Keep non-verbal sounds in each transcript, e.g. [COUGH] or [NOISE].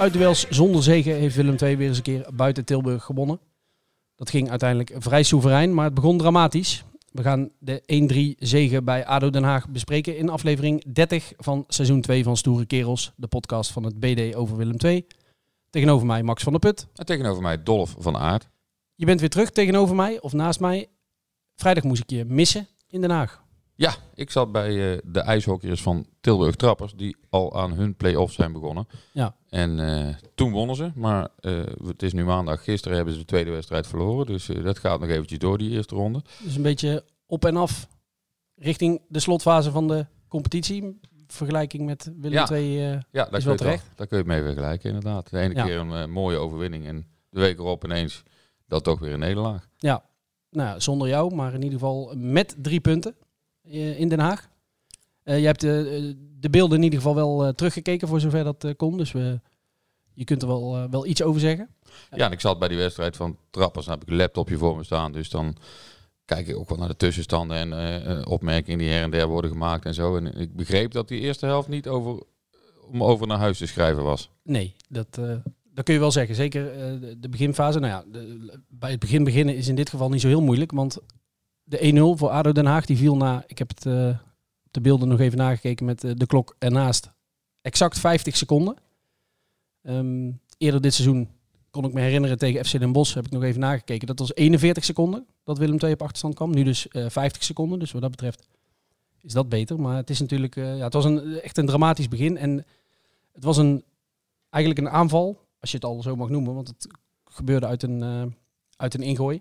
Na vier uitduels zonder zegen heeft Willem II weer eens een keer buiten Tilburg gewonnen. Dat ging uiteindelijk vrij soeverein, maar het begon dramatisch. We gaan de 1-3 zegen bij ADO Den Haag bespreken in aflevering 30 van seizoen 2 van Stoere Kerels, de podcast van het BD over Willem II. Tegenover mij Max van der Put. En tegenover mij Dolf van Aert. Je bent weer terug tegenover mij of naast mij. Vrijdag moest ik je missen in Den Haag. Ja, ik zat bij eh, de ijshockeyers van Tilburg Trappers, die al aan hun play-off zijn begonnen. Ja. En eh, toen wonnen ze, maar eh, het is nu maandag. Gisteren hebben ze de tweede wedstrijd verloren, dus dat gaat nog eventjes door, die eerste ronde. Dus een beetje op en af richting de slotfase van de competitie. Vergelijking met Willem Ja. II. Ja, daar Is wel terecht. daar kun je het mee vergelijken, inderdaad. De ene Ja. keer een mooie overwinning en de week erop ineens dat toch weer een nederlaag. Ja, nou, zonder jou, maar in ieder geval met drie punten in Den Haag. Eh, je hebt de, de beelden in ieder geval wel eh, teruggekeken voor zover dat eh, kon. Dus we, je kunt er wel, eh, wel iets over zeggen. Ja, en ik zat bij die wedstrijd van Trappers, dan heb ik een laptopje voor me staan, dus dan kijk ik ook wel naar de tussenstanden en eh, eh, opmerkingen die her en der worden gemaakt en zo. En ik begreep dat die eerste helft niet over, om over naar huis te schrijven was. Nee, dat, eh, dat kun je wel zeggen. Zeker eh, de, de beginfase. Nou ja, de- bij het begin beginnen is in dit geval niet zo heel moeilijk. Want de 1-0 voor ADO Den Haag, die viel na... Ik heb het eh, de beelden nog even nagekeken met eh, de klok ernaast. Exact 50 seconden. Ehm, eerder dit seizoen kon ik me herinneren tegen FC Den Bosch, heb ik nog even nagekeken. Dat was 41 seconden dat Willem II op achterstand kwam. Nu dus eh 50 seconden. Dus wat dat betreft is dat beter. Maar het is natuurlijk... eh, ja, het was een, echt een dramatisch begin. En het was een, eigenlijk een aanval, als je het al zo mag noemen. Want het gebeurde uit een, eh, uit een ingooi.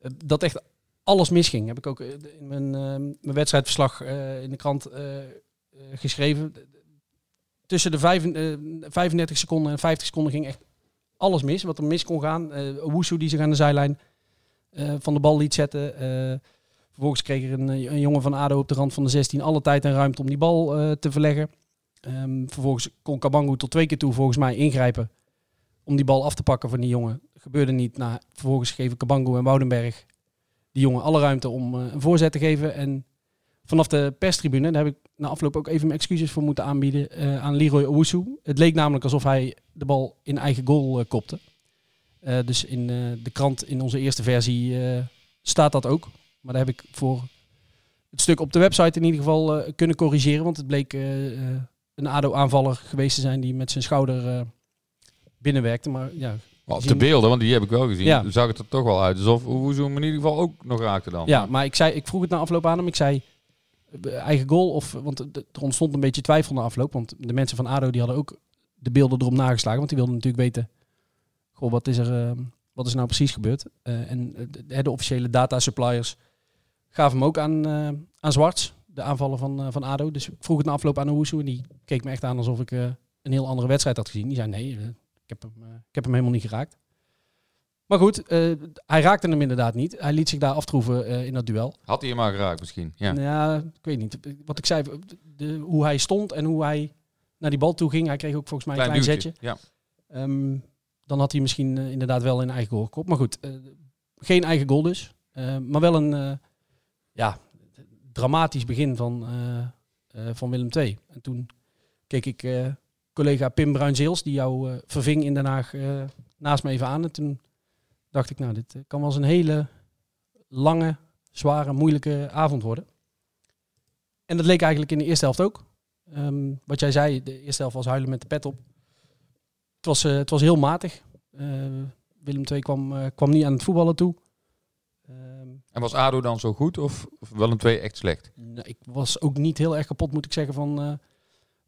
Eh, dat echt alles misging. Heb ik ook eh, in mijn, eh, mijn wedstrijdverslag eh, in de krant geschreven. Tussen de vijf, eh, 35 seconden en 50 seconden ging echt alles mis. Wat er mis kon gaan. Eh Woesoe die zich aan de zijlijn van de bal liet zetten. Vervolgens kreeg er een, een jongen van ADO op de rand van de 16 alle tijd en ruimte om die bal te verleggen. Ehm, vervolgens kon Kabangu tot twee keer toe volgens mij ingrijpen om die bal af te pakken van die jongen. Gebeurde niet. Nou, vervolgens geven Kabangu en Woudenberg die jongen alle ruimte om eh, een voorzet te geven. En vanaf de perstribune, daar heb ik na afloop ook even mijn excuses voor moeten aanbieden eh, aan Leroy Owusu. Het leek namelijk alsof hij de bal in eigen goal eh, kopte. Dus in de krant in onze eerste versie staat dat ook. Maar daar heb ik voor het stuk op de website in ieder geval kunnen corrigeren. Want het bleek een ADO-aanvaller geweest te zijn die met zijn schouder binnenwerkte. Maar ja, Zien- de beelden, want die heb ik wel gezien, Ja. zag het er toch wel uit alsof Oezoe hem in ieder geval ook nog raakte dan. Ja, maar ik, zei, ik vroeg het na afloop aan hem. Ik zei, eh, eigen goal of... Want er ontstond een beetje twijfel na afloop. Want de mensen van ADO die hadden ook de beelden erop nageslagen. Want die wilden natuurlijk weten... Goh, wat is er, eh, wat is er nou precies gebeurd? Eh, en eh, de, de officiële data suppliers gaven hem ook aan, eh, aan Zwarts. De aanvallen van, van ADO. Dus ik vroeg het na afloop aan Owusu. En die keek me echt aan alsof ik een heel andere wedstrijd had gezien. Die zei, nee, heb hem, eh, ik heb hem helemaal niet geraakt. Maar goed, eh, hij raakte hem inderdaad niet. Hij liet zich daar aftroeven eh, in dat duel. Had hij hem maar geraakt misschien? Ja. Ja. ik weet niet. Wat ik zei, de, hoe hij stond en hoe hij naar die bal toe ging. Hij kreeg ook volgens mij een klein, duwtje. zetje. Ja. Ehm, dan had hij misschien inderdaad wel een eigen goal gekopt. Maar goed, geen eigen goal dus. Maar wel een ja, dramatisch begin van, van Willem II. En toen keek ik collega Pim Bruinzeels, die jou eh, verving in Den Haag, eh, naast me even aan. En toen dacht ik, nou, dit eh, kan wel eens een hele lange, zware, moeilijke avond worden. En dat leek eigenlijk in de eerste helft ook. Ehm, wat jij zei, de eerste helft was huilen met de pet op. Het was, het was heel matig. Eh, Willem II kwam, kwam niet aan het voetballen toe. Ehm, En was ADO dan zo goed of, of wel een twee echt slecht? nou, ik was ook niet heel erg kapot, moet ik zeggen, van,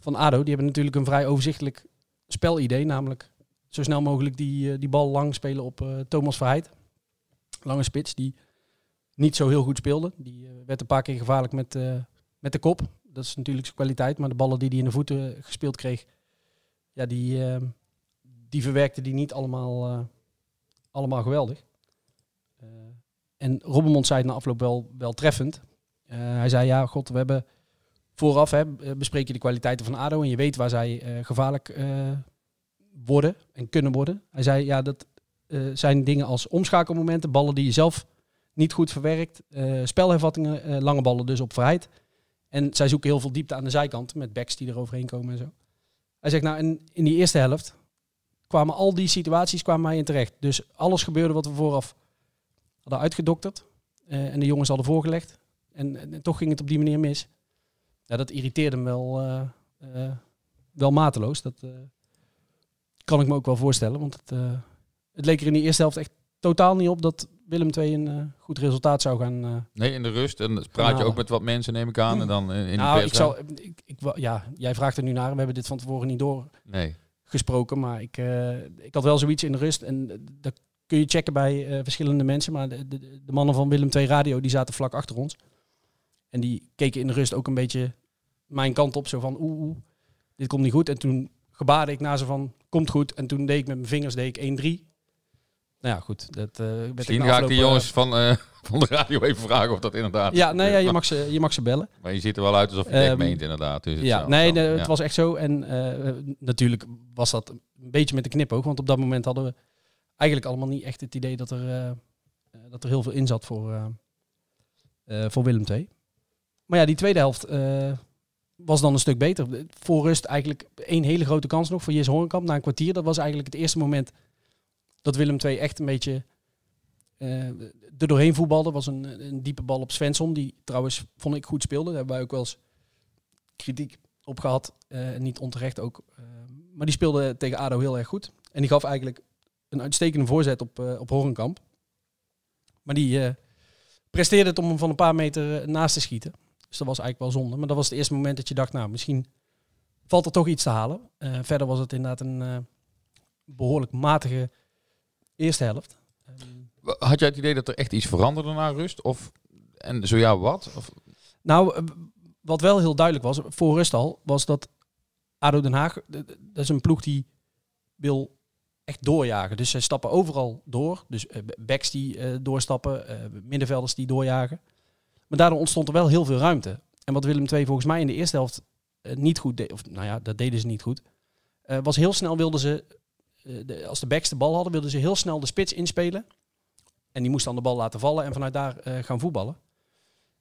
van ADO. Die hebben natuurlijk een vrij overzichtelijk spelidee. Namelijk zo snel mogelijk die, eh, die bal lang spelen op eh, Thomas Verheid. Lange spits, die niet zo heel goed speelde. Die eh, werd een paar keer gevaarlijk met, met de kop. Dat is natuurlijk zijn kwaliteit. Maar de ballen die hij in de voeten gespeeld kreeg, ja, die, die verwerkte die niet allemaal, allemaal geweldig. En Robbermond zei het na afloop wel, wel treffend. Hij zei, ja, god, we hebben vooraf hè, bespreek je de kwaliteiten van ADO en je weet waar zij eh, gevaarlijk eh, worden en kunnen worden. Hij zei, ja, dat eh, zijn dingen als omschakelmomenten, ballen die je zelf niet goed verwerkt, spelhervattingen, lange ballen dus op vrijheid. En zij zoeken heel veel diepte aan de zijkant met backs die er overheen komen en zo. Hij zegt, nou, in, die eerste helft kwamen al die situaties kwamen mij in terecht. Dus alles gebeurde wat we vooraf hadden uitgedokterd en de jongens hadden voorgelegd. En, toch ging het op die manier mis. Ja, dat irriteerde hem wel, eh, eh, wel mateloos. Dat eh, kan ik me ook wel voorstellen. Want het, het leek er in die eerste helft echt totaal niet op dat Willem II een goed resultaat zou gaan. Nee, in de rust. En dan praat je ook met wat mensen, neem ik aan. En dan in, in nou, de ik zal, ik, ik, ja, jij vraagt er nu naar. We hebben dit van tevoren niet Nee. doorgesproken. Maar ik, ik had wel zoiets in de rust. En dat kun je checken bij verschillende mensen. Maar de, de, de mannen van Willem II Radio die zaten vlak achter ons. En die keken in de rust ook een beetje mijn kant op. Zo van, oeh, oeh, dit komt niet goed. En toen gebaarde ik naar ze van, komt goed. En toen deed ik met mijn vingers deed ik 1-3. Nou ja, goed. Dat, werd Misschien na ga ik die eh, jongens van, eh, [LAUGHS] van de radio even vragen of dat inderdaad ja, nee, ja, je, mag ze, je mag ze bellen. Maar je ziet er wel uit alsof je het Ehm, meent inderdaad. Dus Ja, nee, kan, nee, ja. het was echt zo. En natuurlijk was dat een beetje met de knipoog. Want op dat moment hadden we eigenlijk allemaal niet echt het idee dat er, dat er heel veel in zat voor, voor Willem II. Maar ja, die tweede helft eh, was dan een stuk beter. Voor rust eigenlijk één hele grote kans nog voor Jis Horenkamp na een kwartier. Dat was eigenlijk het eerste moment dat Willem II echt een beetje eh, er doorheen voetbalde. was een, een diepe bal op Svensson, die trouwens, vond ik, goed speelde. Daar hebben wij ook wel eens kritiek op gehad. eh, en niet onterecht ook. Maar die speelde tegen ADO heel erg goed. En die gaf eigenlijk een uitstekende voorzet op, op Horenkamp. Maar die presteerde het om hem van een paar meter naast te schieten. Dus dat was eigenlijk wel zonde. Maar dat was het eerste moment dat je dacht, nou, misschien valt er toch iets te halen. Eh, verder was het inderdaad een eh, behoorlijk matige eerste helft. Had jij het idee dat er echt iets veranderde na rust? Of, en zo ja, wat? Of, Nou, eh, wat wel heel duidelijk was, voor rust al, was dat ADO Den Haag, dat is een ploeg die wil echt doorjagen. Dus zij stappen overal door. Dus backs die doorstappen, middenvelders die doorjagen. Maar daardoor ontstond er wel heel veel ruimte. En wat Willem II volgens mij in de eerste helft eh, niet goed deed, of nou ja, dat deden ze niet goed, eh, was heel snel wilden ze, eh, als de backs de bal hadden, wilden ze heel snel de spits inspelen. En die moest dan de bal laten vallen en vanuit daar gaan voetballen.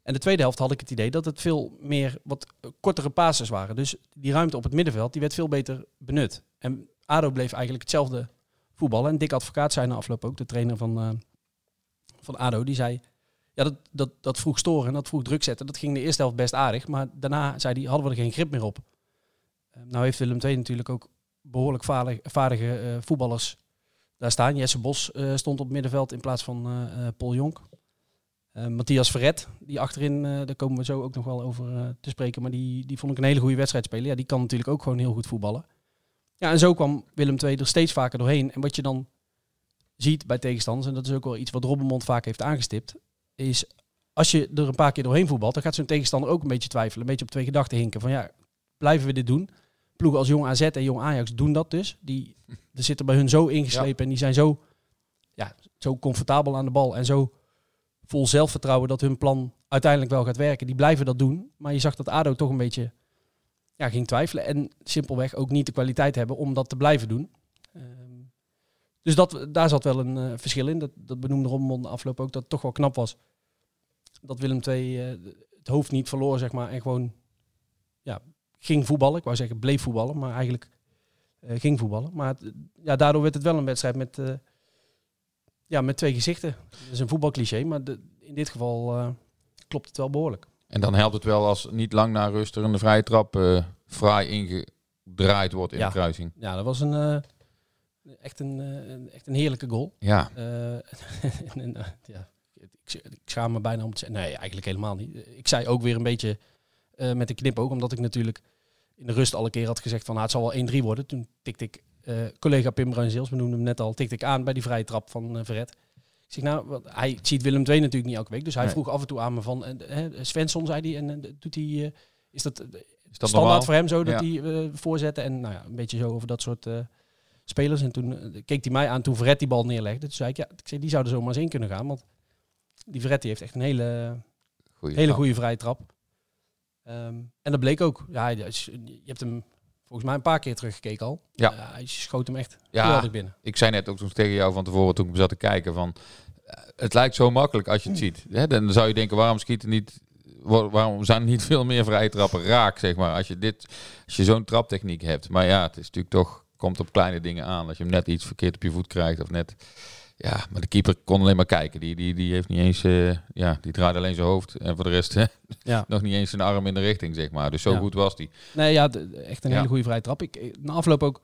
En de tweede helft had ik het idee dat het veel meer wat kortere passes waren. Dus die ruimte op het middenveld die werd veel beter benut. En ADO bleef eigenlijk hetzelfde voetballen. En Dick Advocaat zei na afloop ook, de trainer van, van ADO, die zei... Ja, dat, dat, dat vroeg storen en dat vroeg druk zetten. Dat ging de eerste helft best aardig. Maar daarna, zei hij, hadden we er geen grip meer op. Eh, nou heeft Willem II natuurlijk ook behoorlijk vaardig- vaardige eh, voetballers daar staan. Jesse Bos eh, stond op middenveld in plaats van eh, Paul Jonk. Matthias Verret, die achterin, daar komen we zo ook nog wel over te spreken. Maar die, die vond ik een hele goede wedstrijd spelen. Ja, die kan natuurlijk ook gewoon heel goed voetballen. Ja, en zo kwam Willem II er steeds vaker doorheen. En wat je dan ziet bij tegenstanders, en dat is ook wel iets wat Robbenmond vaak heeft aangestipt, is als je er een paar keer doorheen voetbalt, dan gaat zo'n tegenstander ook een beetje twijfelen. Een beetje op twee gedachten hinken. Van ja, blijven we dit doen? Ploegen als Jong AZ en Jong Ajax doen dat dus. Die [LAUGHS] er zitten bij hun zo ingeslepen en die zijn zo, ja, zo comfortabel aan de bal en zo vol zelfvertrouwen dat hun plan uiteindelijk wel gaat werken. Die blijven dat doen. Maar je zag dat ADO toch een beetje ja, ging twijfelen. En simpelweg ook niet de kwaliteit hebben om dat te blijven doen. Dus dat, daar zat wel een eh, verschil in. Dat, dat benoemde Rommel de afloop ook. Dat het toch wel knap was. Dat Willem II eh, het hoofd niet verloor, zeg maar. En gewoon ja, ging voetballen. Ik wou zeggen bleef voetballen. Maar eigenlijk eh, ging voetballen. Maar het- ja, daardoor werd het wel een wedstrijd met... ja, met twee gezichten. Dat is een voetbalcliché, maar de, in dit geval klopt het wel behoorlijk. En dan helpt het wel als niet lang na rust er een vrije trap eh fraai ingedraaid wordt in Ja. de kruising. Ja, dat was een, echt, een, eh, een- echt een heerlijke goal. Ja, Eh, [LAUGHS] en, eh, ja, ik, ik schaam me bijna om te zeggen. Nee, eigenlijk helemaal niet. Ik zei ook weer een beetje met een knip ook, omdat ik natuurlijk in de rust alle keer had gezegd van nou, het zal wel 1-3 worden. Toen tikte ik, collega Pim Bruinzeels, we noemden hem net al, tikte ik aan bij die vrije trap van Verret. Ik zeg nou, wat, hij ziet Willem II natuurlijk niet elke week, dus hij Nee. vroeg af en toe aan me van, Svensson zei hij, en doet hij, is dat, is dat standaard normaal? voor hem zo dat Ja. hij voorzetten en nou ja, een beetje zo over dat soort spelers. En toen eh, keek hij mij aan toen Verret die bal neerlegde. Toen zei ik, ja, ik zei, die zou er zomaar eens in kunnen gaan, want die Verret die heeft echt een hele, Goeie hele goede vrije trap. Ehm, en dat bleek ook. Ja, hij je hebt hem volgens mij een paar keer teruggekeken al. Ja. Eh, hij schoot hem echt Ja. binnen. Ik zei net ook toen tegen jou van tevoren toen ik zat te kijken van... eh, Het lijkt zo makkelijk als je het ziet. Hè? Dan zou je denken, waarom schieten niet... wa- Waarom zijn er niet [LAUGHS] veel meer vrije trappen raak, zeg maar, als je, dit, als je zo'n traptechniek hebt. Maar ja, het is natuurlijk toch, komt op kleine dingen aan. Als je hem net iets verkeerd op je voet krijgt of net... Ja, maar de keeper kon alleen maar kijken. Die, die, die heeft niet eens, eh, ja, die draait alleen zijn hoofd. En voor de rest [LAUGHS] Ja. nog niet eens zijn arm in de richting, zeg maar. Dus zo Ja. goed was die. Nee, ja, echt een Ja. hele goede vrije trap. Ik, ik- na afloop ook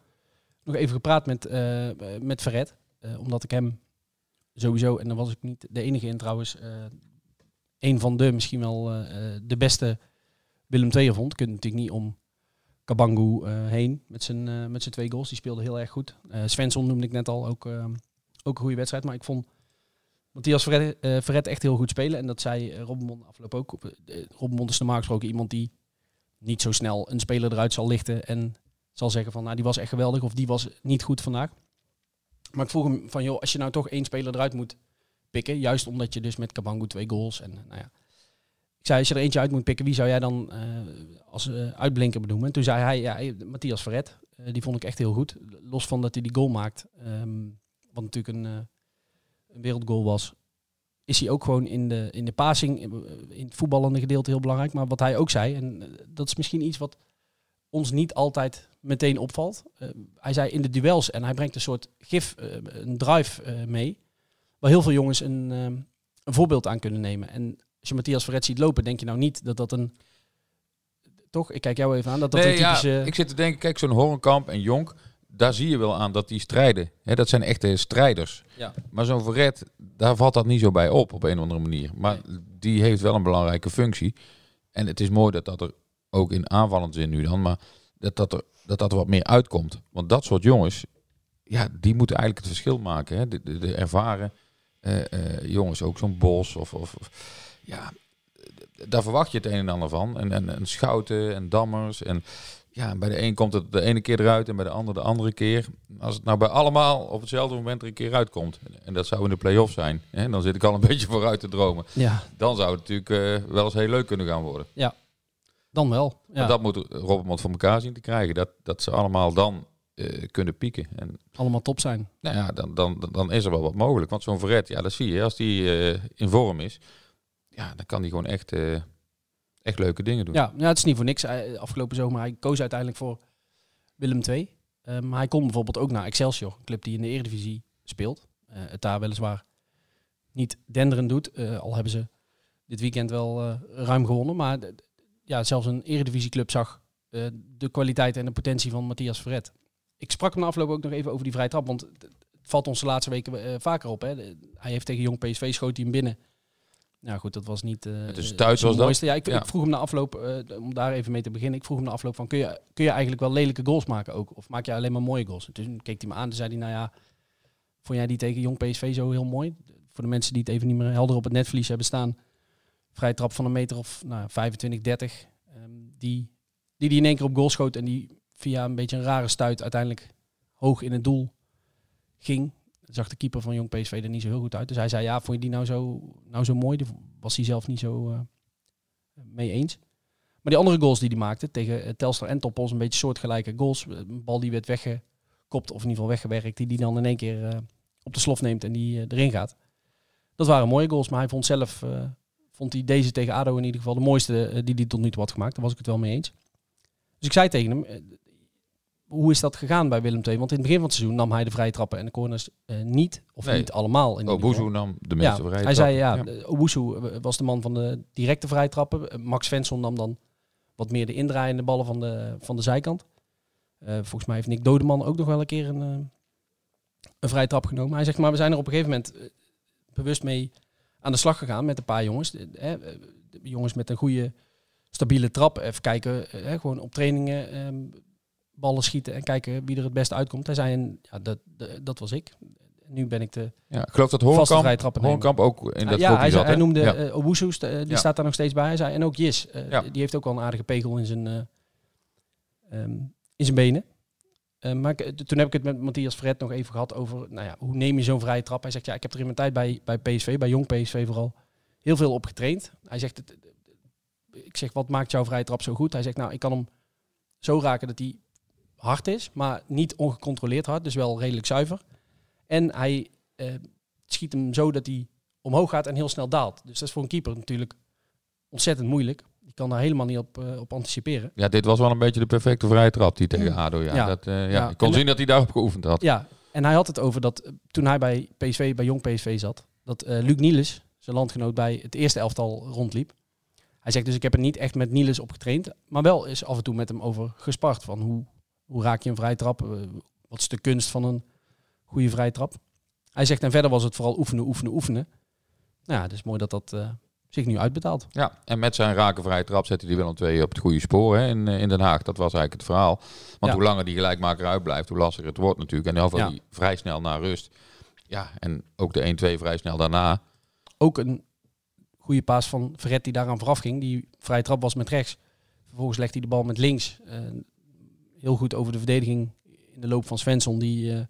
nog even gepraat met, eh met Verret. eh, omdat ik hem sowieso, en dan was ik niet de enige in trouwens, eh een van de, misschien wel eh, eh, de beste Willem II'er vond. Kunt natuurlijk niet om Kabangu eh, heen met zijn, eh, met zijn twee goals. Die speelde heel erg goed. Eh Svensson noemde ik net al, ook, ook een goede wedstrijd. Maar ik vond Matthias Verret, Verret echt heel goed spelen. En dat zei Robbenmond afloop ook. Robbenmond is normaal gesproken iemand die niet zo snel een speler eruit zal lichten en zal zeggen van, nou die was echt geweldig of die was niet goed vandaag. Maar ik vroeg hem van, joh, als je nou toch één speler eruit moet pikken, juist omdat je dus met Kabangu twee goals en nou ja. Zei, als je er eentje uit moet pikken, wie zou jij dan eh, als eh, uitblinker benoemen? En toen zei hij, ja, eh, Matthias Verret, die vond ik echt heel goed. Los van dat hij die goal maakt, ehm, wat natuurlijk een, een wereldgoal was, is hij ook gewoon in de, in de passing, in het voetballende gedeelte heel belangrijk. Maar wat hij ook zei, en dat is misschien iets wat ons niet altijd meteen opvalt. Hij zei in de duels, en hij brengt een soort gif, een drive mee, waar heel veel jongens een, een voorbeeld aan kunnen nemen. En als je Matthias Verret ziet lopen, denk je nou niet dat dat een... Toch? Ik kijk jou even aan. Dat dat Nee, een typische... ja, ik zit te denken, kijk, zo'n Horenkamp en Jonk, daar zie je wel aan dat die strijden. Hè, dat zijn echte strijders. Ja. Maar zo'n Verret, daar valt dat niet zo bij op, op een of andere manier. Maar die heeft wel een belangrijke functie. En het is mooi dat dat er ook in aanvallend zin nu dan, maar dat dat er, dat dat er wat meer uitkomt. Want dat soort jongens, ja, die moeten eigenlijk het verschil maken. Hè. De, de, de ervaren eh, eh, jongens, ook zo'n Bos of, of, of- ja, daar verwacht je het een en ander van. En, en, en Schouten en Dammers. En ja, bij de een komt het de ene keer eruit en bij de ander de andere keer. Als het nou bij allemaal op hetzelfde moment er een keer uitkomt. En dat zou in de play-off zijn. Hè, dan zit ik al een [LAUGHS] beetje vooruit te dromen. Ja, Dan zou het natuurlijk eh, wel eens heel leuk kunnen gaan worden. dan wel. Ja. Maar dat moet Robert voor elkaar zien te krijgen. Dat, dat ze allemaal dan eh, kunnen pieken. En Allemaal top zijn. nou ja, dan, dan, dan is er wel wat mogelijk. Want zo'n Verret, ja, dat zie je. Als die eh, in vorm is, ja, dan kan die gewoon echt, eh, echt leuke dingen doen. Ja, ja, het is niet voor niks. Hij- Afgelopen zomer, hij koos uiteindelijk voor Willem II. Eh, maar hij kon bijvoorbeeld ook naar Excelsior, een club die in de Eredivisie speelt. Eh, het daar weliswaar niet denderend doet. eh, al hebben ze dit weekend wel ruim gewonnen. Maar ja, zelfs een Eredivisieclub zag de kwaliteit en de potentie van Matthias Verret. Ik sprak hem na afloop ook nog even over die vrije trap. Want het valt ons de laatste weken vaker op. Hè. Hij heeft tegen Jong PSV schoot hij hem binnen. Nou goed, dat was niet eh Het is thuis was dat? mooiste. Ja, ik, Ja. ik vroeg hem na afloop, eh, om daar even mee te beginnen. Ik vroeg hem na afloop van, kun je, kun je eigenlijk wel lelijke goals maken ook? Of maak je alleen maar mooie goals? En toen keek hij me aan en zei hij, nou ja, vond jij die tegen Jong PSV zo heel mooi? Voor de mensen die het even niet meer helder op het netvlies hebben staan. Vrije trap van een meter of nou, 25, 30. ehm, die, die die in één keer op goal schoot en die via een beetje een rare stuit uiteindelijk hoog in het doel ging. Zag de keeper van Jong PSV er niet zo heel goed uit. Dus hij zei, ja, vond je die nou zo, nou zo mooi? Daar was hij zelf niet zo eh, mee eens. Maar die andere goals die hij maakte tegen eh, Telstar en Toppos, een beetje soortgelijke goals. Een bal die werd weggekopt, of in ieder geval weggewerkt, die die dan in één keer eh, op de slof neemt en die erin gaat. Dat waren mooie goals, maar hij vond zelf, vond hij deze tegen ADO in ieder geval de mooiste die hij tot nu toe had gemaakt. Daar was ik het wel mee eens. Dus ik zei tegen hem, hoe is dat gegaan bij Willem II? Want in het begin van het seizoen nam hij de vrije trappen en de corners eh, niet. Of Nee. niet allemaal. In Obuzu nam de Ja, meeste vrije hij zei ja, ja. Eh, was de man van de directe vrije trappen. Eh, Max Svensson nam dan wat meer de indraaiende ballen van de, van de zijkant. Volgens mij heeft Nick Dodeman ook nog wel een keer een, eh, een vrije trap genomen. Hij zegt maar we zijn er op een gegeven moment bewust mee aan de slag gegaan met een paar jongens. De, eh, jongens met een goede stabiele trap. Even kijken, eh, gewoon op trainingen ehm, ballen schieten en kijken wie er het beste uitkomt. Hij zei, en, ja, dat, dat, was ik. Nu ben ik de Ja, ik geloof dat Hoornkamp. Hoornkamp ook in dat ja, hij, zat. hij noemde Ja. eh die Ja. staat daar nog steeds bij. Hij zei, en ook Jis, eh, Ja. die heeft ook wel een aardige pegel in zijn, eh, ehm, in zijn benen. Eh, maar ik- toen heb ik het met Matthias Fred nog even gehad over, nou ja, hoe neem je zo'n vrije trap? Hij zegt, ja, ik heb er in mijn tijd bij, bij PSV, bij jong PSV vooral, heel veel op getraind. Hij zegt, ik zeg, wat maakt jouw vrije trap zo goed? Hij zegt, nou, ik kan hem zo raken dat hij hard is, maar niet ongecontroleerd hard, dus wel redelijk zuiver. En hij eh, schiet hem zo dat hij omhoog gaat en heel snel daalt. Dus dat is voor een keeper natuurlijk ontzettend moeilijk. Die kan daar helemaal niet op, eh, op anticiperen. ja, dit was wel een beetje de perfecte vrije trap die tegen ADO. Ja. Ja. Dat, eh, ja. Ja. Ik kon En- zien dat hij daarop geoefend had. Ja, en hij had het over dat toen hij bij PSV, bij jong PSV zat, dat eh Luc Niels, zijn landgenoot, bij het eerste elftal rondliep. Hij zegt dus, ik heb er niet echt met Niels op getraind, maar wel is af en toe met hem over gespart. Van hoe, hoe raak je een vrije trap? Eh, wat is de kunst van een goede vrije trap? Hij zegt, en verder was het vooral oefenen, oefenen, oefenen. Nou ja, het is mooi dat dat eh, zich nu uitbetaalt. Ja, en met zijn raken vrije trap zette hij Willem II op het goede spoor hè, in, eh, in Den Haag. Dat was eigenlijk het verhaal. Want Ja. hoe langer die gelijkmaker uitblijft, hoe lastiger het wordt natuurlijk. En dan valt Ja. hij vrij snel naar rust. Ja, en ook de 1-2 vrij snel daarna. ook een goede paas van Verret die daaraan vooraf ging. Die vrije trap was met rechts. Vervolgens legt hij de bal met links. Heel goed over de verdediging in de loop van Svensson. Die, eh,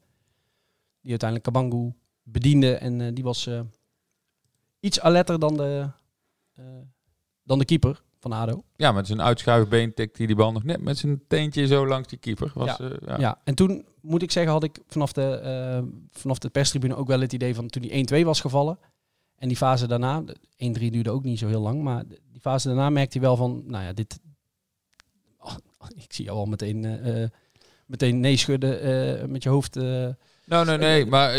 die uiteindelijk Kabangu bediende. En eh, die was eh, iets alerter dan de, dan de keeper van ADO. Ja, met zijn uitschuifbeen tikt hij die bal nog net met zijn teentje zo langs die keeper. Was, Ja. ja. Ja. en toen moet ik zeggen, had ik vanaf de, eh, vanaf de perstribune ook wel het idee van toen die 1-2 was gevallen. En die fase daarna, de 1-3 duurde ook niet zo heel lang, maar die fase daarna merkte hij wel van, nou ja, dit. [LAUGHS] Ik zie jou al meteen, eh, meteen nee schudden eh, met je hoofd. Nou, nee, nee, maar...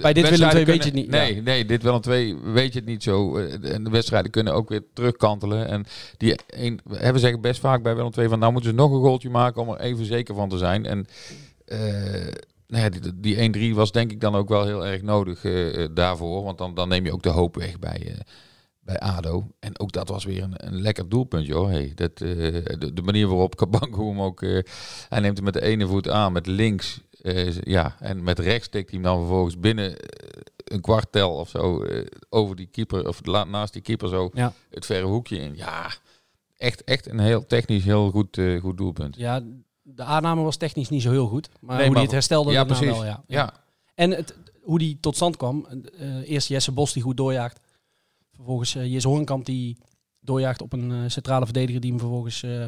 Bij dit Willem II weet kunnen- je het niet, Nee, ja. nee, dit Willem II weet je het niet zo. En de wedstrijden kunnen ook weer terugkantelen. En die een, we hebben zeggen best vaak bij Willem II van... nou moeten ze nog een goaltje maken om er even zeker van te zijn. En nou ja, die, die 1-3 was denk ik dan ook wel heel erg nodig daarvoor. Want dan, dan neem je ook de hoop weg bij... eh, bij ADO. En ook dat was weer een, een lekker doelpunt, joh. Hey, dat, eh, de, de manier waarop [LAUGHS] Kabango hem ook... eh, hij neemt hem met de ene voet aan, met links. eh, ja, en met rechts tikt hij hem dan vervolgens binnen een kwartel of zo... over die keeper, of naast die keeper zo Ja. het verre hoekje in. Ja, echt, echt een heel technisch heel goed, goed doelpunt. Ja, de aanname was technisch niet zo heel goed, maar Nee, hoe maar- hij het herstelde ja, precies. wel, ja. Ja, En het, hoe die tot stand kwam. eerst Jesse Bos die goed doorjaagt. Vervolgens eh Jesse Hoornkamp die doorjaagt op een eh, centrale verdediger die hem vervolgens eh,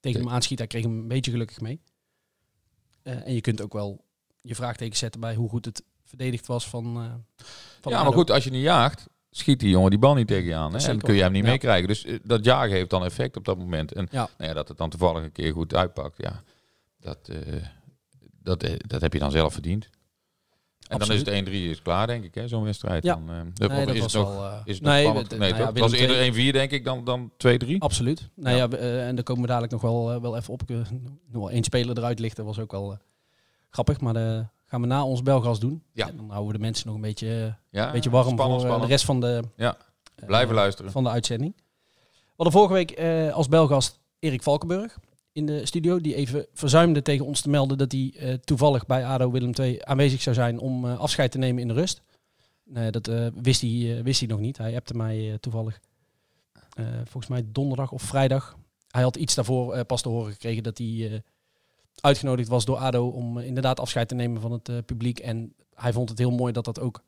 tegen hem aanschiet. Hij kreeg hem een beetje gelukkig mee. En je kunt ook wel je vraagteken zetten bij hoe goed het verdedigd was van, van ja maar goed, als je niet jaagt... Schiet die jongen die bal niet tegen je aan. Hè? En kun je hem niet Ja. meekrijgen. Dus dat jagen heeft dan effect op dat moment. En Ja. Nou ja, dat het dan toevallig een keer goed uitpakt, ja, dat, dat, dat heb je dan zelf verdiend. En Absoluut. dan is het 1-3 is klaar, denk ik, hè, zo'n wedstrijd. Ja. Dan, Nee, of dat is was het nog, wel... eh, is het nog nee, spannend? we- Nee, nou ja, was eerder 1-4, denk ik, dan, dan 2-3. Absoluut. Nou Ja. eh, en daar komen we dadelijk nog wel, wel even op. Nog één speler eruit lichten was ook wel grappig. Maar dat gaan we na ons belgas doen. Ja. En dan houden we de mensen nog een beetje, een beetje warm spannend, voor spannend. de rest van de, Ja, blijven luisteren. van de uitzending. We hadden vorige week als belgast Erik Valkenburg in de studio. Die even verzuimde tegen ons te melden dat hij eh, toevallig bij ADO Willem II aanwezig zou zijn om eh, afscheid te nemen in de rust. Nee, dat eh, wist, hij, wist hij nog niet. Hij appte mij toevallig volgens mij donderdag of vrijdag. Hij had iets daarvoor pas te horen gekregen dat hij uitgenodigd was door ADO om inderdaad afscheid te nemen van het publiek. En hij vond het heel mooi dat dat ook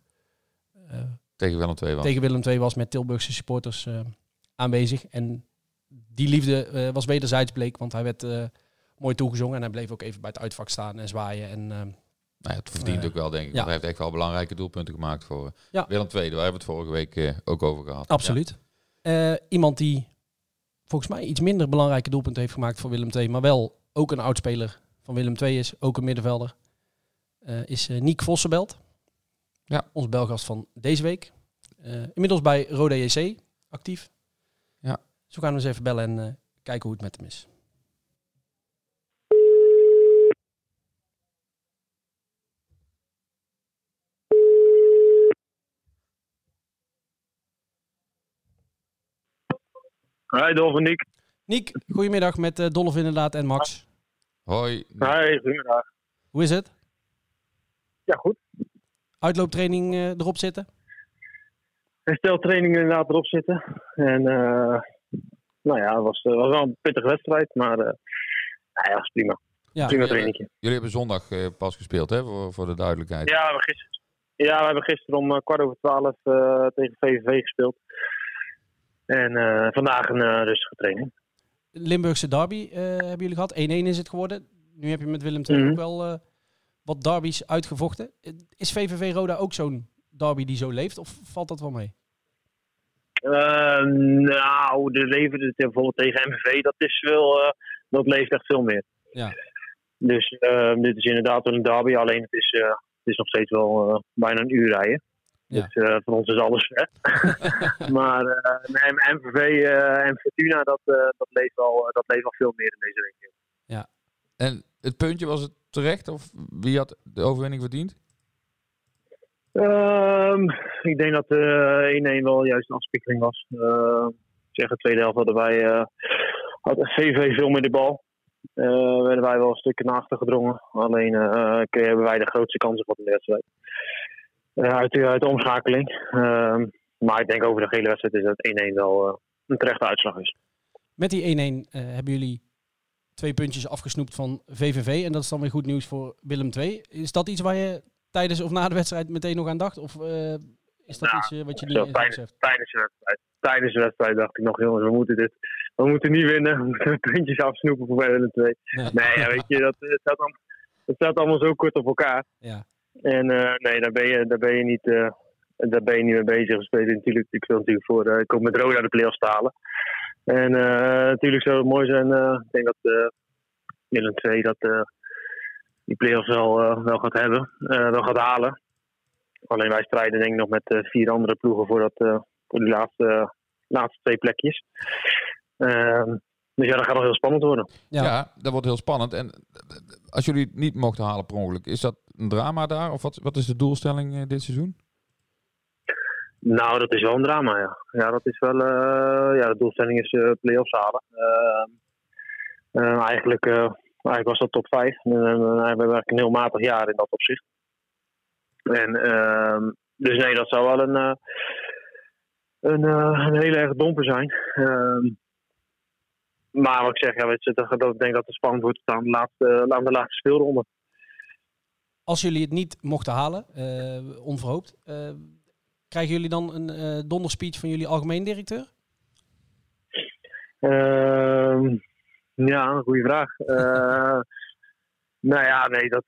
Tegen Willem 2 was. tegen Willem II was met Tilburgse supporters aanwezig. En die liefde eh, was wederzijds bleek, want hij werd eh, mooi toegezongen. En hij bleef ook even bij het uitvak staan en zwaaien. En eh, Nou ja, het verdient Eh, ook wel, denk ik. ja. Want hij heeft echt wel belangrijke doelpunten gemaakt voor Ja. Willem 2. Daar hebben we het vorige week ook over gehad. absoluut. Iemand die volgens mij iets minder belangrijke doelpunten heeft gemaakt voor Willem II, maar wel ook een oudspeler van Willem II is, ook een middenvelder, is Niek Vossenbelt. Ja. Ons belgast van deze week. Inmiddels bij Roda JC actief. Ja. Zo gaan we eens even bellen en kijken hoe het met hem is. Hi, Dolf en Niek. Niek, goedemiddag met uh, Dolf inderdaad en Max. Hoi. Hi, goedemiddag. Hoe is het? Ja, goed. Uitlooptraining uh, erop zitten? Hersteltraining inderdaad erop zitten. En uh, nou ja, het was, was wel een pittige wedstrijd, maar nou ja, was prima. Ja, prima trainingje. Jullie hebben zondag pas gespeeld, hè, voor, voor de duidelijkheid. Ja, we hebben gisteren, ja, we hebben gisteren om kwart over twaalf tegen VVV gespeeld. En uh, vandaag een uh, rustige training. Limburgse derby uh, hebben jullie gehad. 1-1 is het geworden. Nu heb je met Willem II mm -hmm. ook wel wat derbies uitgevochten. Is VVV Roda ook zo'n derby die zo leeft? Of valt dat wel mee? Nou, de leven bijvoorbeeld tegen MVV, dat is wel, dat leeft echt veel meer. Ja. Dus dit is inderdaad een derby, alleen het is, het is nog steeds wel bijna een uur rijden. Ja. Dus voor ons is alles ver. [LAUGHS] maar MVV en Fortuna, dat, dat, leeft wel, dat leeft wel veel meer in deze regio. Ja. En het puntje, was het terecht? Of wie had de overwinning verdiend? Um, ik denk dat 1-1 wel juist een afspiegeling was. ik zeg, de tweede helft hadden wij, had VV veel meer de bal. werden wij wel een stukje naar achter gedrongen. Alleen hebben wij de grootste kansen van de wedstrijd. Uh, uit, de, uit de omschakeling. Uh, maar ik denk over de hele wedstrijd is dat 1-1 wel uh, een terechte uitslag is. Met die 1-1 hebben jullie twee puntjes afgesnoept van VVV. En dat is dan weer goed nieuws voor Willem II. Is dat iets waar je tijdens of na de wedstrijd meteen nog aan dacht? Of is dat nou, iets wat je niet tijdens, tijdens de wedstrijd. Tijdens de wedstrijd dacht ik nog, jongens, we moeten dit. We moeten niet winnen. [LAUGHS] We moeten puntjes afsnoepen voor Willem II. Ja. Nee, ja, weet je, dat, het, staat allemaal, het staat allemaal zo kort op elkaar. Ja. En uh, nee, daar ben je, daar ben je niet, uh, daar ben je niet mee bezig. We spelen natuurlijk, ik wil natuurlijk voor, uh, ik kom met Roda de play-offs halen. En natuurlijk zou het mooi zijn, ik denk dat Willem II dat die play-offs wel, wel gaat hebben, wel gaat halen. Alleen wij strijden denk ik nog met vier andere ploegen voor, dat, voor die laatste, laatste twee plekjes. Ehm, dus ja, dat gaat nog heel spannend worden. Ja. ja. dat wordt heel spannend. En als jullie het niet mochten halen per ongeluk, is dat een drama daar? Of wat, wat is de doelstelling uh, dit seizoen? Nou, dat is wel een drama, ja. Ja, dat is wel... Uh, ja, de doelstelling is uh, play-offs halen. eigenlijk, eigenlijk was dat top 5. we hebben eigenlijk een heel matig jaar in dat opzicht. En, ehm, dus nee, dat zou wel een, een, een hele erg domper zijn. Ehm, maar wat ik zeg, ja, weet je, dat, dat, ik denk dat het spannend wordt aan de laatste, aan de laatste speelronde. Als jullie het niet mochten halen, uh, onverhoopt, uh, krijgen jullie dan een uh, donderspeech van jullie algemeen directeur? Ja, een goede vraag. [LAUGHS] nou ja, nee, dat,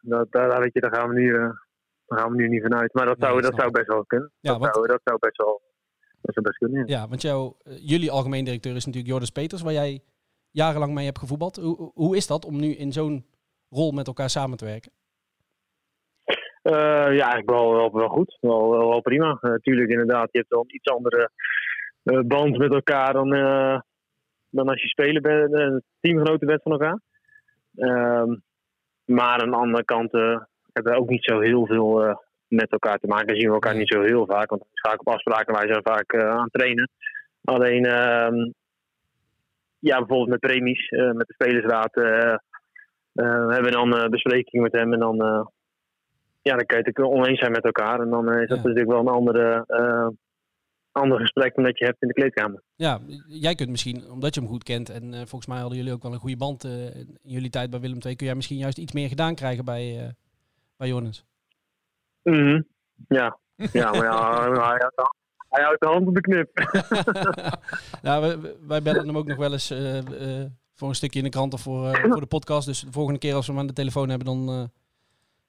dat, daar, weet je, daar, gaan we nu, daar gaan we nu niet vanuit. Maar dat, Nee, zou, dat dat zou best wel kunnen. Ja, dat, want- zou, dat zou best wel, dat zou best kunnen, ja. Ja, want jouw, eh, jullie algemeen directeur is natuurlijk Joris Peters, waar jij jarenlang mee hebt gevoetbald. Hoe, hoe- is dat om nu in zo'n rol met elkaar samen te werken? Eh, ja, eigenlijk wel, wel, wel goed. Wel, wel, wel prima. Natuurlijk, inderdaad, je hebt wel een iets andere eh, band met elkaar dan, eh, dan als je speler bent, eh, teamgenoten bent van elkaar. Ehm, maar aan de andere kant eh, hebben we ook niet zo heel veel eh, met elkaar te maken. Zien we elkaar niet zo heel vaak, want het is vaak op afspraken. Wij zijn vaak aan het trainen. Alleen, ehm, ja, bijvoorbeeld met premies, met de spelersraad, eh, hebben we dan besprekingen met hem en dan ja, dan kun je het oneens zijn met elkaar. En dan is dat Ja. natuurlijk wel een andere, ander gesprek dan dat je hebt in de kleedkamer. Ja, jij kunt misschien, omdat je hem goed kent, en eh, volgens mij hadden jullie ook wel een goede band eh, in jullie tijd bij Willem II, kun jij misschien juist iets meer gedaan krijgen bij, eh bij Jonas. Mhm. Ja. [LAUGHS] ja, maar ja, hij, houdt, hij houdt de hand op de knip. [LAUGHS] nou, wij- wij, bellen hem ook nog wel eens eh, eh, voor een stukje in de krant of voor, eh, voor de podcast. Dus de volgende keer als we hem aan de telefoon hebben, dan, eh,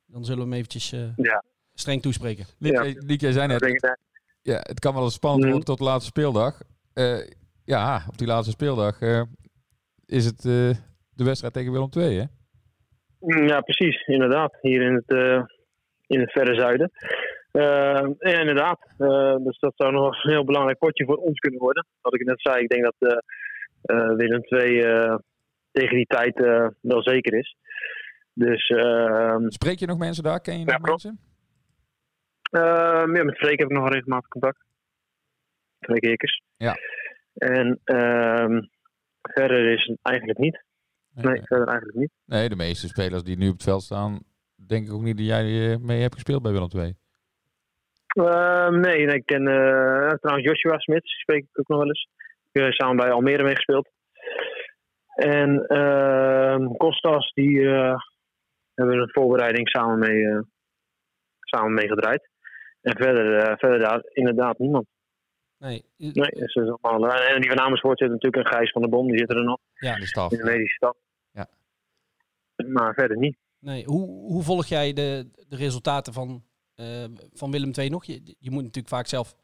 dan zullen we hem eventjes eh, Ja. streng toespreken. Ja. Lieke, jij zei net, ja, het kan wel eens spannend Mhm. worden tot de laatste speeldag. Eh, ja, op die laatste speeldag eh, is het eh, de wedstrijd tegen Willem II, hè? Mm, Ja, precies, inderdaad. Hier in het, in het verre zuiden. Ja, inderdaad. Dus dat zou nog een heel belangrijk potje voor ons kunnen worden. Wat ik net zei, ik denk dat Willem II tegen die tijd wel zeker is. Dus ehm, Spreek je nog mensen daar? Ken je nog mensen? Ehm, ja, met Freek heb ik nog regelmatig contact. Freek Ekers. Ja. En ehm, verder is het eigenlijk niet. Nee, verder eigenlijk niet. Nee, de meeste spelers die nu op het veld staan, denk ik ook niet dat jij eh, mee hebt gespeeld bij Willem II. Ehm, nee, nee, ik ken eh, trouwens Joshua Smit, spreek ik ook nog wel eens. Ik heb samen bij Almere meegespeeld. En ehm Kostas, die eh, hebben we een voorbereiding samen mee, eh, samen mee gedraaid. En verder, eh, verder daar inderdaad niemand. Nee. Nee, dus dat is allemaal, en die van Amersfoort zit natuurlijk een Gijs van der Bom, die zit er nog Ja, De staf. in de medische stad. Ja. Maar verder niet. Nee, hoe, hoe volg jij de, de resultaten van, eh, van Willem II nog? Je, je moet natuurlijk vaak zelf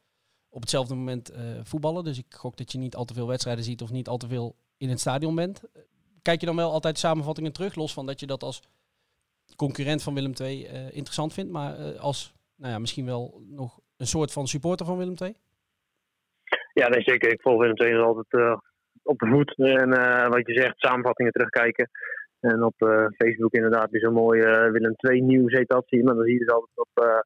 op hetzelfde moment eh, voetballen. Dus ik gok dat je niet al te veel wedstrijden ziet of niet al te veel in het stadion bent. Kijk je dan wel altijd samenvattingen terug, los van dat je dat als concurrent van Willem II eh, interessant vindt, maar eh, als nou ja, misschien wel nog een soort van supporter van Willem II? Ja, nee, zeker. Ik volg Willem II altijd eh, op de voet. En eh, wat je zegt, samenvattingen terugkijken. En op eh, Facebook inderdaad is een mooi Willem II nieuws heet dat. Zie je, maar dan zie je dus altijd op...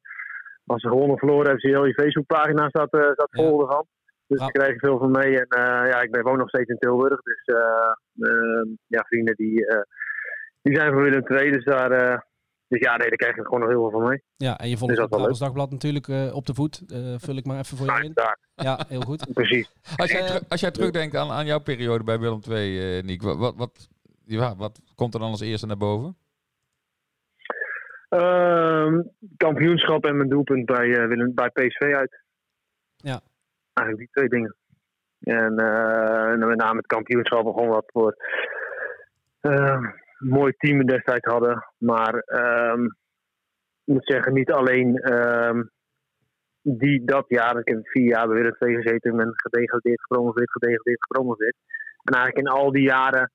als ze gewonnen of verloren hebben, zie je heel je Facebookpagina staat, staat vol Ja. ervan. Dus Ja. daar krijg veel van mee. En ja, ik ben woon nog steeds in Tilburg. Dus ja, vrienden die, die zijn van Willem II. Dus daar... dus ja, nee, daar krijg je gewoon nog heel veel van mee. Ja, en je volgt dat het Dagblad natuurlijk eh, op de voet. Eh, vul ik maar even voor jou Nou, in. Ja, heel goed. [LAUGHS] precies. Als jij, Eh, als jij terugdenkt aan, aan jouw periode bij Willem II, eh Niek, wat, wat, wat, ja, wat komt er dan als eerste naar boven? Ehm, kampioenschap en mijn doelpunt bij, eh, Willem, bij PSV uit. Ja. Eigenlijk die twee dingen. En eh, en met name het kampioenschap gewoon wat voor eh, een mooi team destijds hadden. Maar ehm, ik moet zeggen, niet alleen ehm, die, dat jaar. Ik heb vier jaar bij Willem II gezeten. Ik ben gedegradeerd, gepromoveerd, gedegradeerd, gepromoveerd. En eigenlijk in al die jaren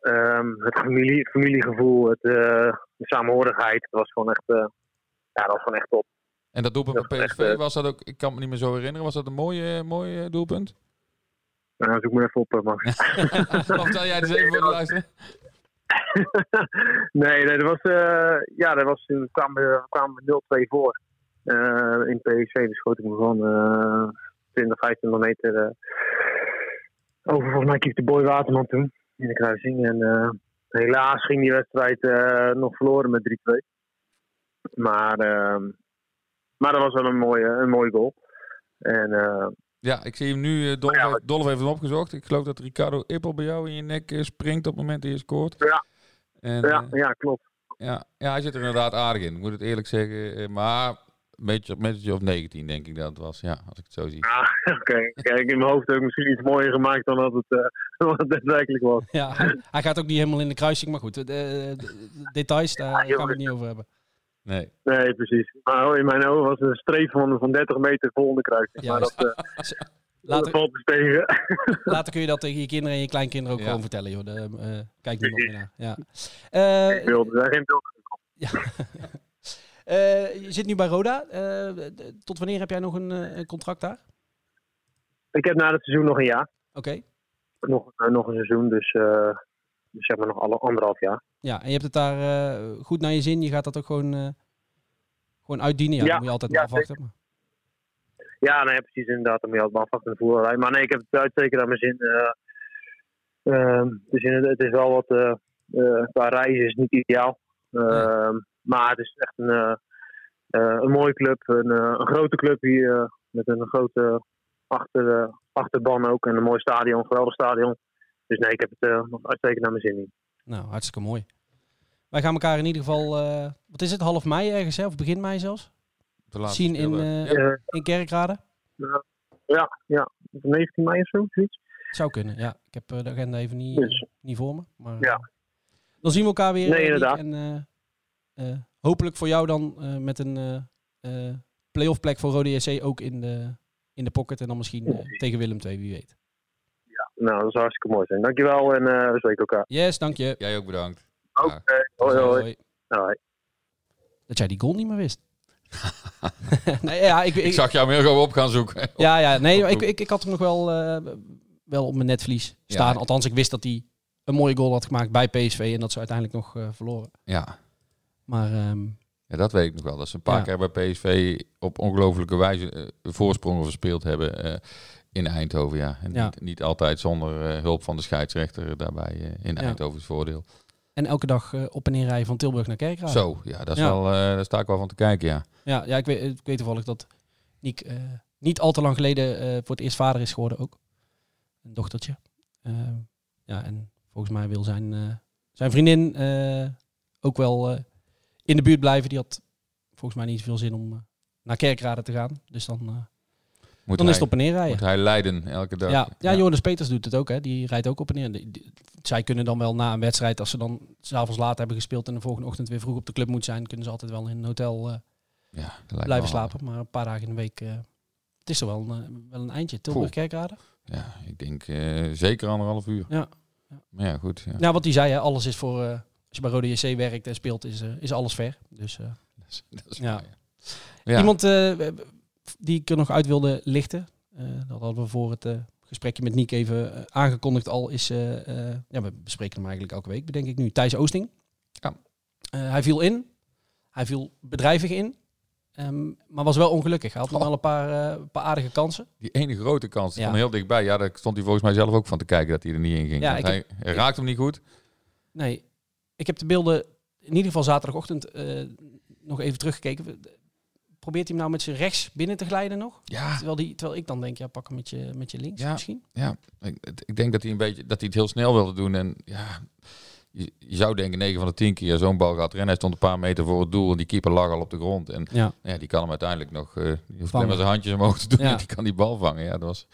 ehm, het familie, familiegevoel, het, eh, de samenhorigheid. Het was gewoon echt, eh, ja, dat was gewoon echt top. En dat doelpunt is PSV, echt, eh, was dat ook, ik kan me niet meer zo herinneren, was dat een mooie, mooie doelpunt? Nou, zoek me even op, Max. [LAUGHS] of zal jij dus even voor de luisteren? [LAUGHS] nee, nee, dat was, eh, ja, dat was, kwamen we, kwamen we 0-2 voor. Eh, in PSV, dus schoot ik me van eh 20, 25 meter over. Volgens mij keepte Boy Waterman toen in de kruising. En eh, helaas ging die wedstrijd nog verloren met 3-2. Maar, ehm, maar dat was wel een mooie, een mooie goal. En eh, Ja, ik zie hem nu, eh, Dolf, Ja, heeft, Dolf heeft hem opgezocht. Ik geloof dat Ricardo Ippel bij jou in je nek eh, springt op het moment dat je scoort. Ja. En, ja, eh, ja, klopt. ja, ja, hij zit er inderdaad aardig in, ik moet het eerlijk zeggen. maar een beetje, een beetje of 19 denk ik dat het was, ja, als ik het zo zie. Ah, [LAUGHS] Oké, kijk, in mijn hoofd heb ik misschien iets mooier gemaakt dan dat het, eh, [LAUGHS] daadwerkelijk was. Ja, hij, gaat ook niet helemaal in de kruising, maar goed, de, de- de details, daar gaan we het niet over hebben. Nee. Nee, precies. Maar in mijn ogen was het een streep van, van 30 meter vol in de kruising. Maar Juist. dat, eh, [LAUGHS] dat Later, valt dus tegen. [LAUGHS] later kun je dat tegen je kinderen en je kleinkinderen ook Ja. gewoon vertellen, joh. De, eh, kijk niemand meer naar. Ja. Eh, beelden, daar geen beelden. [LAUGHS] eh, je zit nu bij Roda. Eh, tot wanneer heb jij nog een, contract daar? Ik heb na het seizoen nog een jaar. Oké. Nog, nog een seizoen, dus, eh, dus zeg maar nog alle, anderhalf jaar. Ja, en je hebt het daar eh, goed naar je zin. Je gaat dat ook gewoon, eh, gewoon uitdienen. Ja, Ja, dan moet je altijd ja, maar afwachten. Maar- Ja, nee, precies inderdaad. Dan moet je altijd maar afwachten in de voerderij. Maar nee, ik heb het uitstekend aan mijn zin. Eh, ehm, het, is inderdaad- het is wel wat... qua reizen is niet ideaal. Ehm, Maar het is echt een, een mooie club. Een, een grote club hier. met een grote achter, achterban ook. En een mooi stadion. Een geweldig stadion. Dus nee, ik heb het eh, nog uitstekend naar mijn zin in. Nou, hartstikke mooi. Wij gaan elkaar in ieder geval, eh, wat is het, half mei ergens, hè? of begin mei zelfs, De laatste zien in, eh, ja. In Kerkrade. ja, ja. 19 mei of zo, zoiets. Zou kunnen, ja. Ik heb de agenda even niet, Dus. niet voor me. Maar, Ja. dan zien we elkaar weer. Nee, inderdaad. En eh, eh, hopelijk voor jou dan eh, met een eh eh playoff plek voor Rode JC ook in de, in de pocket. En dan misschien tegen Willem II, wie weet. Nou, dat zou hartstikke mooi zijn. Dankjewel en eh we spreken elkaar. Yes, dank je. Jij ook bedankt. Oké. Hoi, hoi. hoi. Dat jij die goal niet meer wist. [LAUGHS] nee, ja, ik, ik, Ik zag jou meer gewoon op gaan zoeken. [LAUGHS] Ja, ja, nee, ik, ik, ik had hem nog wel, eh, wel op mijn netvlies staan. Ja. Althans, ik wist dat hij een mooie goal had gemaakt bij PSV en dat ze uiteindelijk nog eh, verloren. Ja. Maar ehm, ja, dat weet ik nog wel. Dat ze een paar Ja. keer bij PSV op ongelofelijke wijze voorsprongen verspeeld hebben eh, in Eindhoven. Ja. En Ja. Niet, niet altijd zonder eh, hulp van de scheidsrechter daarbij eh, in Ja. Eindhoven's voordeel. en elke dag eh, op en neer rijden van Tilburg naar Kerkrade. Zo, ja, dat is Ja. wel, daar sta ik wel van te kijken, ja. Ja, ja ik, weet, ik weet toevallig dat Niek niet al te lang geleden voor het eerst vader is geworden ook. Een dochtertje. Ja, en volgens mij wil zijn, zijn vriendin ook wel in de buurt blijven. Die had volgens mij niet zoveel zin om naar Kerkrade te gaan. Dus dan, Moet, dan hij, is het op en neer rijden. moet hij leiden elke dag. Ja, ja, Jonas Peters doet het ook. Hè. Die rijdt ook op en neer. Zij kunnen dan wel na een wedstrijd, als ze dan s'avonds laat hebben gespeeld en de volgende ochtend weer vroeg op de club moet zijn, kunnen ze altijd wel in een hotel eh, Ja, blijven slapen. Maar een paar dagen in de week, eh, het is er wel een, eh, wel een eindje. Tilburg Kerkrade. Ja, ik denk eh, zeker anderhalf uur. Ja. Ja. Maar ja, goed. Ja. Nou, wat hij zei, hè, alles is voor, als je bij Rode JC werkt en speelt, is, is alles ver. Dus [LAUGHS] Dat is, dat is Ja. waar, ja. Ja. iemand die ik er nog uit wilde lichten, eh, dat hadden we voor het eh, gesprekje met Niek even eh, aangekondigd al, is, ja, we bespreken hem eigenlijk elke week, bedenk ik nu, Thijs Oosting. Ja. Hij viel in, hij viel bedrijvig in, ehm, maar was wel ongelukkig. Hij had nog Oh. wel een paar, paar aardige kansen. Die ene grote kans Ja. van heel dichtbij. Ja, daar stond hij volgens mij zelf ook van te kijken dat hij er niet in ging. Ja, hij, hij raakt hem niet goed. Nee, ik heb de beelden in ieder geval zaterdagochtend nog even teruggekeken. Probeert hij hem nou met zijn rechts binnen te glijden nog? Ja, Terwijl, die, terwijl ik dan denk, ja, pak hem met je, met je links Ja. misschien. ja. Ik, ik denk dat hij een beetje dat hij het heel snel wilde doen. En ja, je, je zou denken 9 van de 10 keer zo'n bal gaat rennen. Hij stond een paar meter voor het doel en die keeper lag al op de grond. En Ja. ja, die kan hem uiteindelijk nog. eh die hoeft alleen maar zijn handjes omhoog te doen. Ja. en Die kan die bal vangen. Ja, dat was.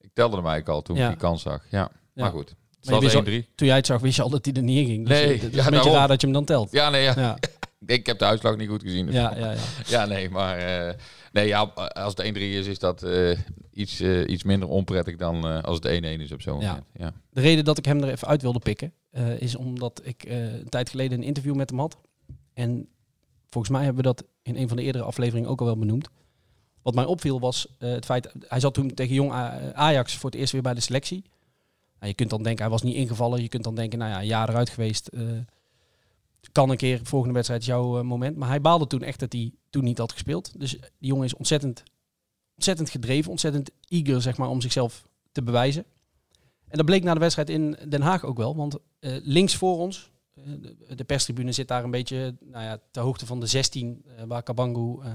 Ik telde hem eigenlijk al toen Ja. ik die kans zag. Ja, Ja. maar goed. Het Maar je was wist 1-3. Toen jij het zag, wist je al dat hij er niet in ging. Dus Nee, het is ja, een beetje daarom. raar dat je hem dan telt. Ja, nee, ja. Ja, [LAUGHS] Ik heb de uitslag niet goed gezien. dus- ja, [LAUGHS] ja. ja. Ja, nee, maar eh, nee, ja, als het 1-3 is, is dat eh, iets, eh, iets minder onprettig dan als het 1-1 is op zo'n Ja. moment. Ja. De reden dat ik hem er even uit wilde pikken, is omdat ik een tijd geleden een interview met hem had. En volgens mij hebben we dat in een van de eerdere afleveringen ook al wel benoemd. Wat mij opviel was het feit, hij zat toen tegen jong Ajax voor het eerst weer bij de selectie. Nou, je kunt dan denken, hij was niet ingevallen. Je kunt dan denken, nou ja, een jaar eruit geweest. Eh, kan een keer, volgende wedstrijd jouw eh, moment. Maar hij baalde toen echt dat hij toen niet had gespeeld. Dus die jongen is ontzettend, ontzettend gedreven, ontzettend eager zeg maar, om zichzelf te bewijzen. En dat bleek na de wedstrijd in Den Haag ook wel. Want eh, links voor ons, eh, de, perstribune zit daar een beetje nou ja, ter hoogte van de 16, eh, waar Kabangu eh,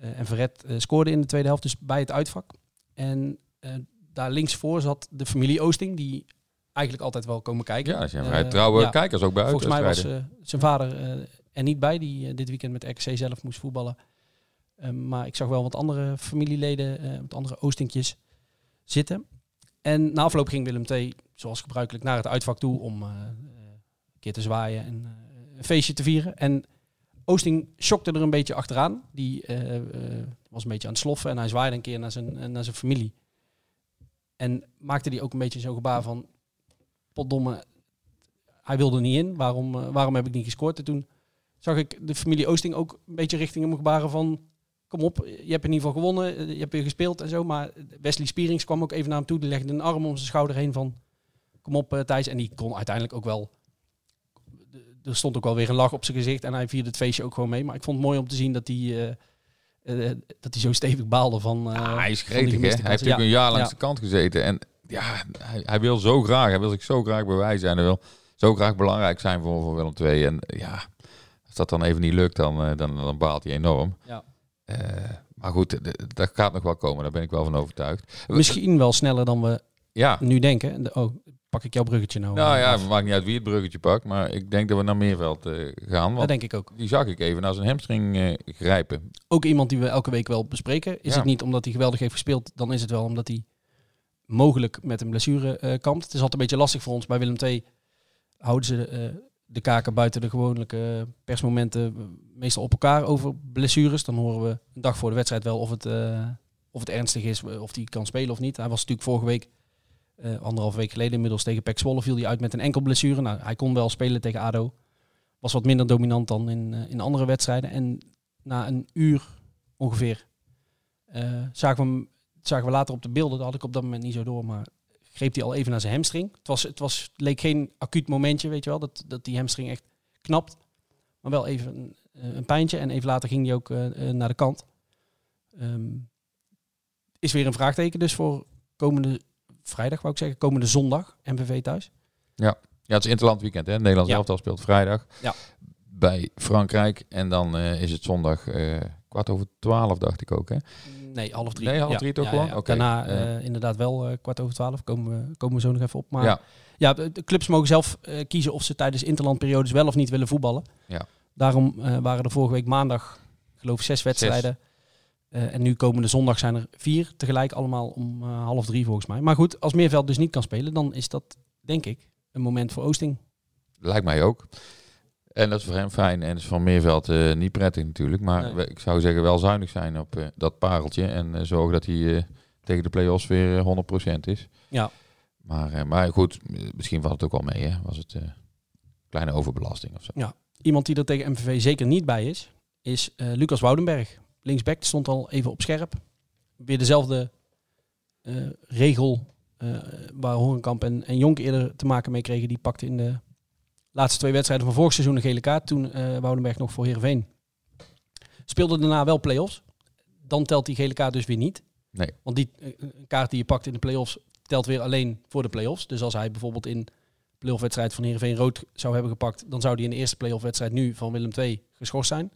eh, en Verret eh, scoorden in de tweede helft. Dus bij het uitvak. En eh, daar links voor zat de familie Oosting, die eigenlijk altijd wel komen kijken. Ja, zijn Eh, vrij trouwe ja. kijkers ook bij Volgens mij was eh, zijn vader eh, er niet bij, die dit weekend met RKC zelf moest voetballen. Eh, maar ik zag wel wat andere familieleden, wat andere Oostinkjes zitten. En na afloop ging Willem II, zoals gebruikelijk, naar het uitvak toe om een keer te zwaaien en een feestje te vieren. En Oosting schokte er een beetje achteraan. Die was een beetje aan het sloffen en hij zwaaide een keer naar zijn, naar zijn familie. En maakte die ook een beetje zo'n gebaar van, potdomme, hij wilde niet in. Waarom, eh, waarom heb ik niet gescoord? En toen zag ik de familie Oosting ook een beetje richting hem gebaren van... Kom op, je hebt in ieder geval gewonnen, eh, je hebt weer gespeeld en zo. Maar Wesley Spierings kwam ook even naar hem toe. Die legde een arm om zijn schouder heen van... Kom op eh, Thijs. En die kon uiteindelijk ook wel... Er stond ook wel weer een lach op zijn gezicht. En hij vierde het feestje ook gewoon mee. Maar ik vond het mooi om te zien dat hij... dat hij zo stevig baalde van... Ja, hij is gretig, hè? Hij heeft natuurlijk een jaar langs Ja. de kant gezeten. En ja, hij, hij wil zo graag, hij wil zich zo graag bewijzen. En hij wil zo graag belangrijk zijn voor, voor Willem II. En ja, als dat dan even niet lukt, dan, eh, dan, dan baalt hij enorm. Ja. Eh, maar goed, dat gaat nog wel komen. Daar ben ik wel van overtuigd. Misschien wel sneller dan we Ja, nu denken. En de- Oh, pak ik jouw bruggetje nou? nou ja, het maakt niet uit wie het bruggetje pakt. Maar ik denk dat we naar Meerveld eh, gaan. dat denk ik ook. die zag ik even naar zijn hamstring grijpen. Ook iemand die we elke week wel bespreken. Is Ja. het niet omdat hij geweldig heeft gespeeld, dan is het wel omdat hij mogelijk met een blessure eh kampt. Het is altijd een beetje lastig voor ons. Bij Willem II houden ze eh, de kaken buiten de gewone persmomenten eh, meestal op elkaar over blessures. Dan horen we een dag voor de wedstrijd wel of het, of het ernstig is, of hij kan spelen of niet. Hij was natuurlijk vorige week, anderhalf week geleden inmiddels tegen Pek Zwolle, viel hij uit met een enkel blessure. Nou, hij kon wel spelen tegen ADO. Was wat minder dominant dan in, in andere wedstrijden. En na een uur ongeveer zagen, we hem, zagen we later op de beelden, dat had ik op dat moment niet zo door, maar greep hij al even naar zijn hamstring. Het, was, het was, leek geen acuut momentje, weet je wel, dat, dat die hamstring echt knapt. Maar wel even een, eh, een pijntje en even later ging hij ook eh, eh, naar de kant. Ehm, is weer een vraagteken dus voor komende vrijdag, wou ik zeggen, komende zondag, MVV thuis. Ja, het is Interland weekend. Hè? Nederland Ja. elftal speelt vrijdag Ja. bij Frankrijk. En dan is het zondag kwart over twaalf, dacht ik ook. Hè? Nee, half drie. Nee, half drie toch gewoon? Oké. Daarna Eh. inderdaad wel eh, kwart over twaalf. Komen we, komen we zo nog even op. Maar Ja. de clubs mogen zelf eh, kiezen of ze tijdens interlandperiodes wel of niet willen voetballen. Ja. Daarom waren er vorige week maandag, geloof ik, zes wedstrijden. En nu komende zondag zijn er vier tegelijk, allemaal om half drie volgens mij. Maar goed, als Meerveld dus niet kan spelen, dan is dat, denk ik, een moment voor Oosting. Lijkt mij ook. En dat is voor hem fijn. En is van Meerveld eh, niet prettig natuurlijk. Maar Nee. ik zou zeggen wel zuinig zijn op eh, dat pareltje. En eh, zorgen dat hij tegen de play-offs weer eh, 100% is. Ja. Maar, maar goed, misschien valt het ook wel mee. Hè? Was het kleine overbelasting of zo. Iemand die er tegen MVV zeker niet bij is, is Lucas Woudenberg. Linksback stond al even op scherp. Weer dezelfde regel waar Horenkamp en, en Jonk eerder te maken mee kregen. Die pakte in de laatste twee wedstrijden van vorig seizoen een gele kaart. Toen eh Woudenberg nog voor Heerenveen. Speelde daarna wel play-offs. Dan telt die gele kaart dus weer niet. Nee. Want die eh, een kaart die je pakt in de play-offs telt weer alleen voor de play-offs. Dus als hij bijvoorbeeld in play-off wedstrijd van Heerenveen rood zou hebben gepakt, dan zou hij in de eerste play-off wedstrijd nu van Willem II geschorst zijn.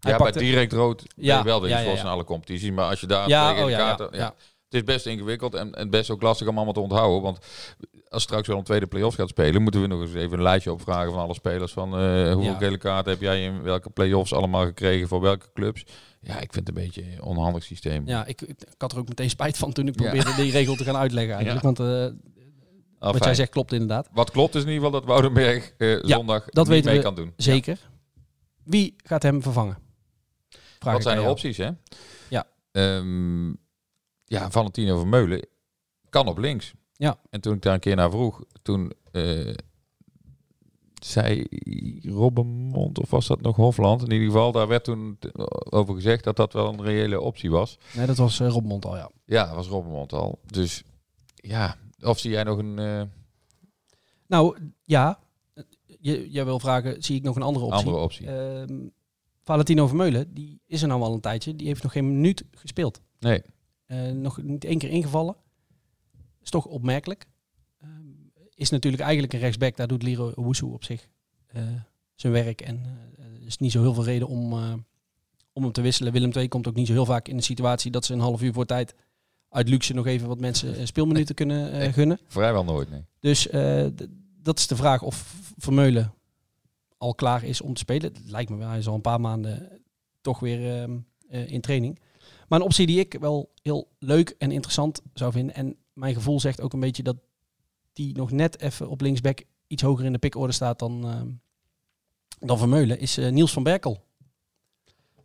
Hij ja, direct rood Ja, wel weer ja, ja, geschorst ja. in alle competities. Maar als je daar Ja, oh ja, ja, kaarten... ja. Het is best ingewikkeld en, en best ook lastig om allemaal te onthouden. Want als straks wel een tweede play-off gaat spelen, moeten we nog eens even een lijstje opvragen van alle spelers. Van eh, hoeveel Ja. gele kaarten heb jij in welke play-offs allemaal gekregen voor welke clubs? Ja, ik vind het een beetje een onhandig systeem. Ja, ik, ik, ik had er ook meteen spijt van toen ik Ja. probeerde die regel te gaan uitleggen eigenlijk. Want eh, Afijn. wat jij zegt klopt inderdaad. Wat klopt is in ieder geval dat Woudenberg eh, Ja, zondag dat niet mee we kan doen. Zeker. Wie gaat hem vervangen? Vraag Wat zijn de jou. opties, hè? Ja. Ehm, ja, Valentino Vermeulen kan op links. Ja. En toen ik daar een keer naar vroeg, toen eh, zei Robbenmond, of was dat nog Hofland? In ieder geval, daar werd toen over gezegd dat dat wel een reële optie was. Nee, dat was uh, Rob Mond al, ja. Ja, dat was Robbenmond al. Dus ja, of zie jij nog een eh, Nou, ja. Je, jij wil vragen, zie ik nog een andere optie? andere optie? Ehm, Valentino Vermeulen, die is er nou al een tijdje. Die heeft nog geen minuut gespeeld. nee. Eh, nog niet één keer ingevallen. Is toch opmerkelijk. Ehm, is natuurlijk eigenlijk een rechtsback. Daar doet Liro Owusu op zich eh, zijn werk. En eh, er is niet zo heel veel reden om, eh, om hem te wisselen. Willem II komt ook niet zo heel vaak in de situatie dat ze een half uur voor tijd uit luxe nog even wat mensen eh, speelminuten kunnen eh, gunnen. Vrijwel nooit, nee. Dus eh, dat is de vraag of Vermeulen al klaar is om te spelen. Het lijkt me wel, hij is al een paar maanden toch weer ehm, eh, in training. Maar een optie die ik wel heel leuk en interessant zou vinden. En mijn gevoel zegt ook een beetje dat die nog net even op linksback iets hoger in de pikorde staat dan, ehm, dan Vermeulen. Is eh, Niels van Berkel.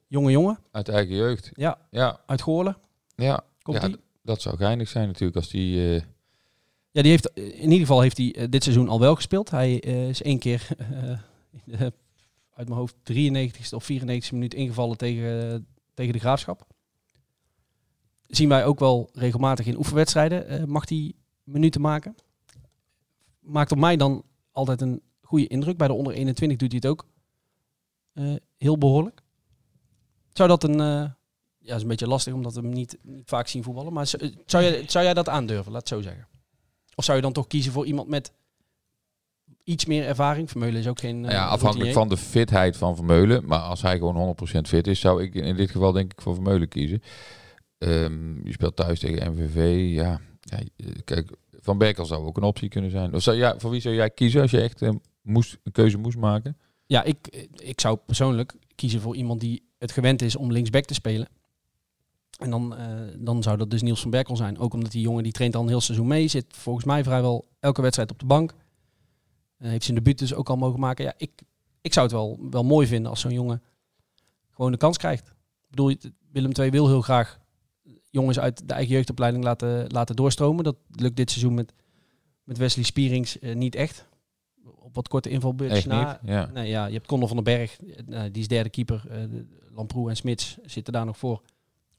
Jonge jongen Uit eigen jeugd. Ja. Ja, uit Goorlen. ja. Komt ja die? d- dat zou geinig zijn natuurlijk als die... eh, Ja, die heeft, in ieder geval heeft hij eh, dit seizoen al wel gespeeld. Hij eh, is één keer [LAUGHS] eh, uit mijn hoofd 93ste of 94ste minuut ingevallen tegen, eh, tegen de Graafschap. Zien wij ook wel regelmatig in oefenwedstrijden. eh, mag hij minuten maken. Maakt op mij dan altijd een goede indruk. Bij de onder 21 doet hij het ook eh, heel behoorlijk. Zou dat een... eh, ja, is een beetje lastig omdat we hem niet, niet vaak zien voetballen. Maar zou, zou, jij, zou jij dat aandurven? Laat het zo zeggen. Of zou je dan toch kiezen voor iemand met iets meer ervaring? Vermeulen is ook geen. Nou ja, afhankelijk van de fitheid van Vermeulen. Maar als hij gewoon 100% fit is, zou ik in dit geval denk ik voor Vermeulen kiezen. Ehm, je speelt thuis tegen MVV. Ja, ja, eh, kijk, Van Berkel zou ook een optie kunnen zijn. Of zou jij, voor wie zou jij kiezen als je echt eh, moest, een keuze moest maken? Ja, ik, ik zou persoonlijk kiezen voor iemand die het gewend is om linksback te spelen. En dan, eh, dan zou dat dus Niels van Berkel zijn. Ook omdat die jongen die traint al een heel seizoen mee. Zit volgens mij vrijwel elke wedstrijd op de bank. Eh, heeft zijn debuut dus ook al mogen maken. Ja, ik, ik zou het wel, wel mooi vinden als zo'n jongen gewoon de kans krijgt. Ik bedoel, Willem II wil heel graag jongens uit de eigen jeugdopleiding laten, laten doorstromen. Dat lukt dit seizoen met, met Wesley Spierings eh, niet echt. op wat korte invalbeurtjes na. Ja. Nee, ja, je hebt Conor van den Berg, eh, die is derde keeper. eh, de- Lamproe en Smits zitten daar nog voor.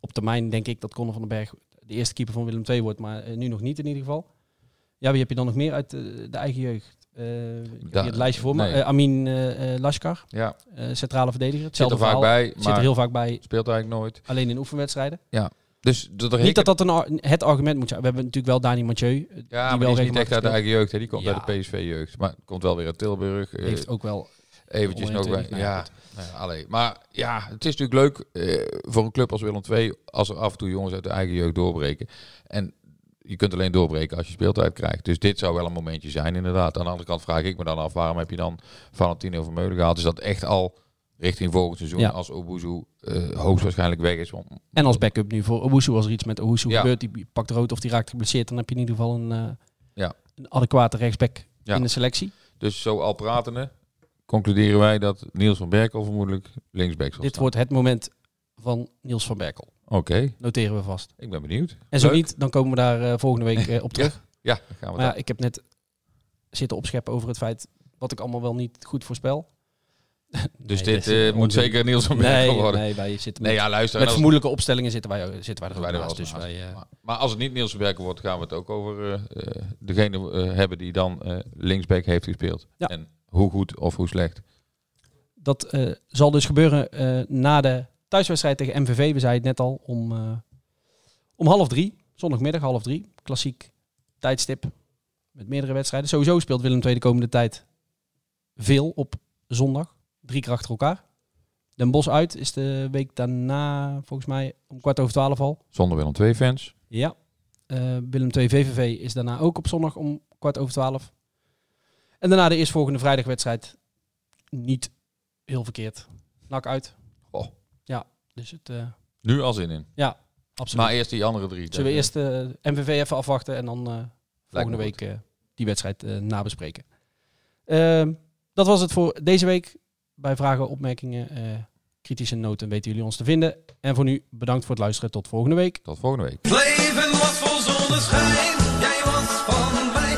Op termijn denk ik dat Conor van den Berg de eerste keeper van Willem II wordt, maar eh, nu nog niet in ieder geval. Ja, wie heb je dan nog meer uit eh, de eigen jeugd? Eh, ik heb Da- hier het lijstje voor me. Eh, Amin eh eh, Lashkar, ja, eh, centrale verdediger. zit Hetzelfde er vaak verhaal. bij, Zit er heel vaak bij, speelt eigenlijk nooit. alleen in oefenwedstrijden. Dus dat er Niet dat dat een, het argument moet zijn. We hebben natuurlijk wel Dani Mathieu. eh, Ja, die maar wel die is niet echt uit de eigen jeugd. Hè. Die komt Ja. uit de PSV-jeugd. Maar komt wel weer uit Tilburg. eh, Heeft ook wel eventjes nog bij. 120, nou ja, nou allee. Maar ja, het is natuurlijk leuk eh, voor een club als Willem II... als er af en toe jongens uit de eigen jeugd doorbreken. En je kunt alleen doorbreken als je speeltijd krijgt. Dus dit zou wel een momentje zijn, inderdaad. Aan de andere kant vraag ik me dan af... waarom heb je dan Valentino Vermeulen gehaald? Is dat echt al richting volgend seizoen... Ja. als Obuzu eh hoogstwaarschijnlijk weg is? En als backup nu voor Owusu, als er iets met Ja. gebeurt, die pakt rood of die raakt geblesseerd, dan heb je in ieder geval een, eh, Ja. een adequate rechtsback in de selectie. Dus zo al pratende... concluderen wij dat Niels van Berkel vermoedelijk linksback zal Dit staan. wordt het moment van Niels van Berkel. Oké, Noteren we vast. ik ben benieuwd. En zo Leuk. niet, dan komen we daar eh, volgende week [LAUGHS] op terug. Ja, gaan we Maar ik heb net zitten opscheppen over het feit wat ik allemaal wel niet goed voorspel. [LAUGHS] Dus Nee, dit eh, moet zeker Niels van Berkel Nee, worden. nee, wij zitten Nee, met, ja, luister. met vermoedelijke opstellingen zitten wij, zitten wij er wij er naast. Dus naast. wij, eh, maar, maar als het niet Niels van Berkel wordt, gaan we het ook over eh, degene hebben die dan linksback heeft gespeeld. Ja. En hoe goed of hoe slecht. Dat zal dus gebeuren na de thuiswedstrijd tegen MVV. We zeiden het net al, om, om half drie. Zondagmiddag half drie. Klassiek tijdstip met meerdere wedstrijden. Sowieso speelt Willem II de komende tijd veel op zondag. Drie keer achter elkaar. Den Bosch uit is de week daarna volgens mij om kwart over twaalf al. Zonder Willem II fans. Ja. Eh, Willem II VVV is daarna ook op zondag om kwart over twaalf. En daarna de eerstvolgende vrijdagwedstrijd. Niet heel verkeerd. Nak uit. Oh. Ja, dus het... eh, Nu al zin in. absoluut. Maar eerst die andere drie. Zullen we Dat, eerst eh MVV even afwachten en dan eh, volgende week eh, die wedstrijd eh, nabespreken. Ehm, dat was het voor deze week. Bij vragen, opmerkingen, eh, kritische noten weten jullie ons te vinden. En voor nu bedankt voor het luisteren. Tot volgende week. Tot volgende week. Leven was vol zonneschijn, jij was van mij.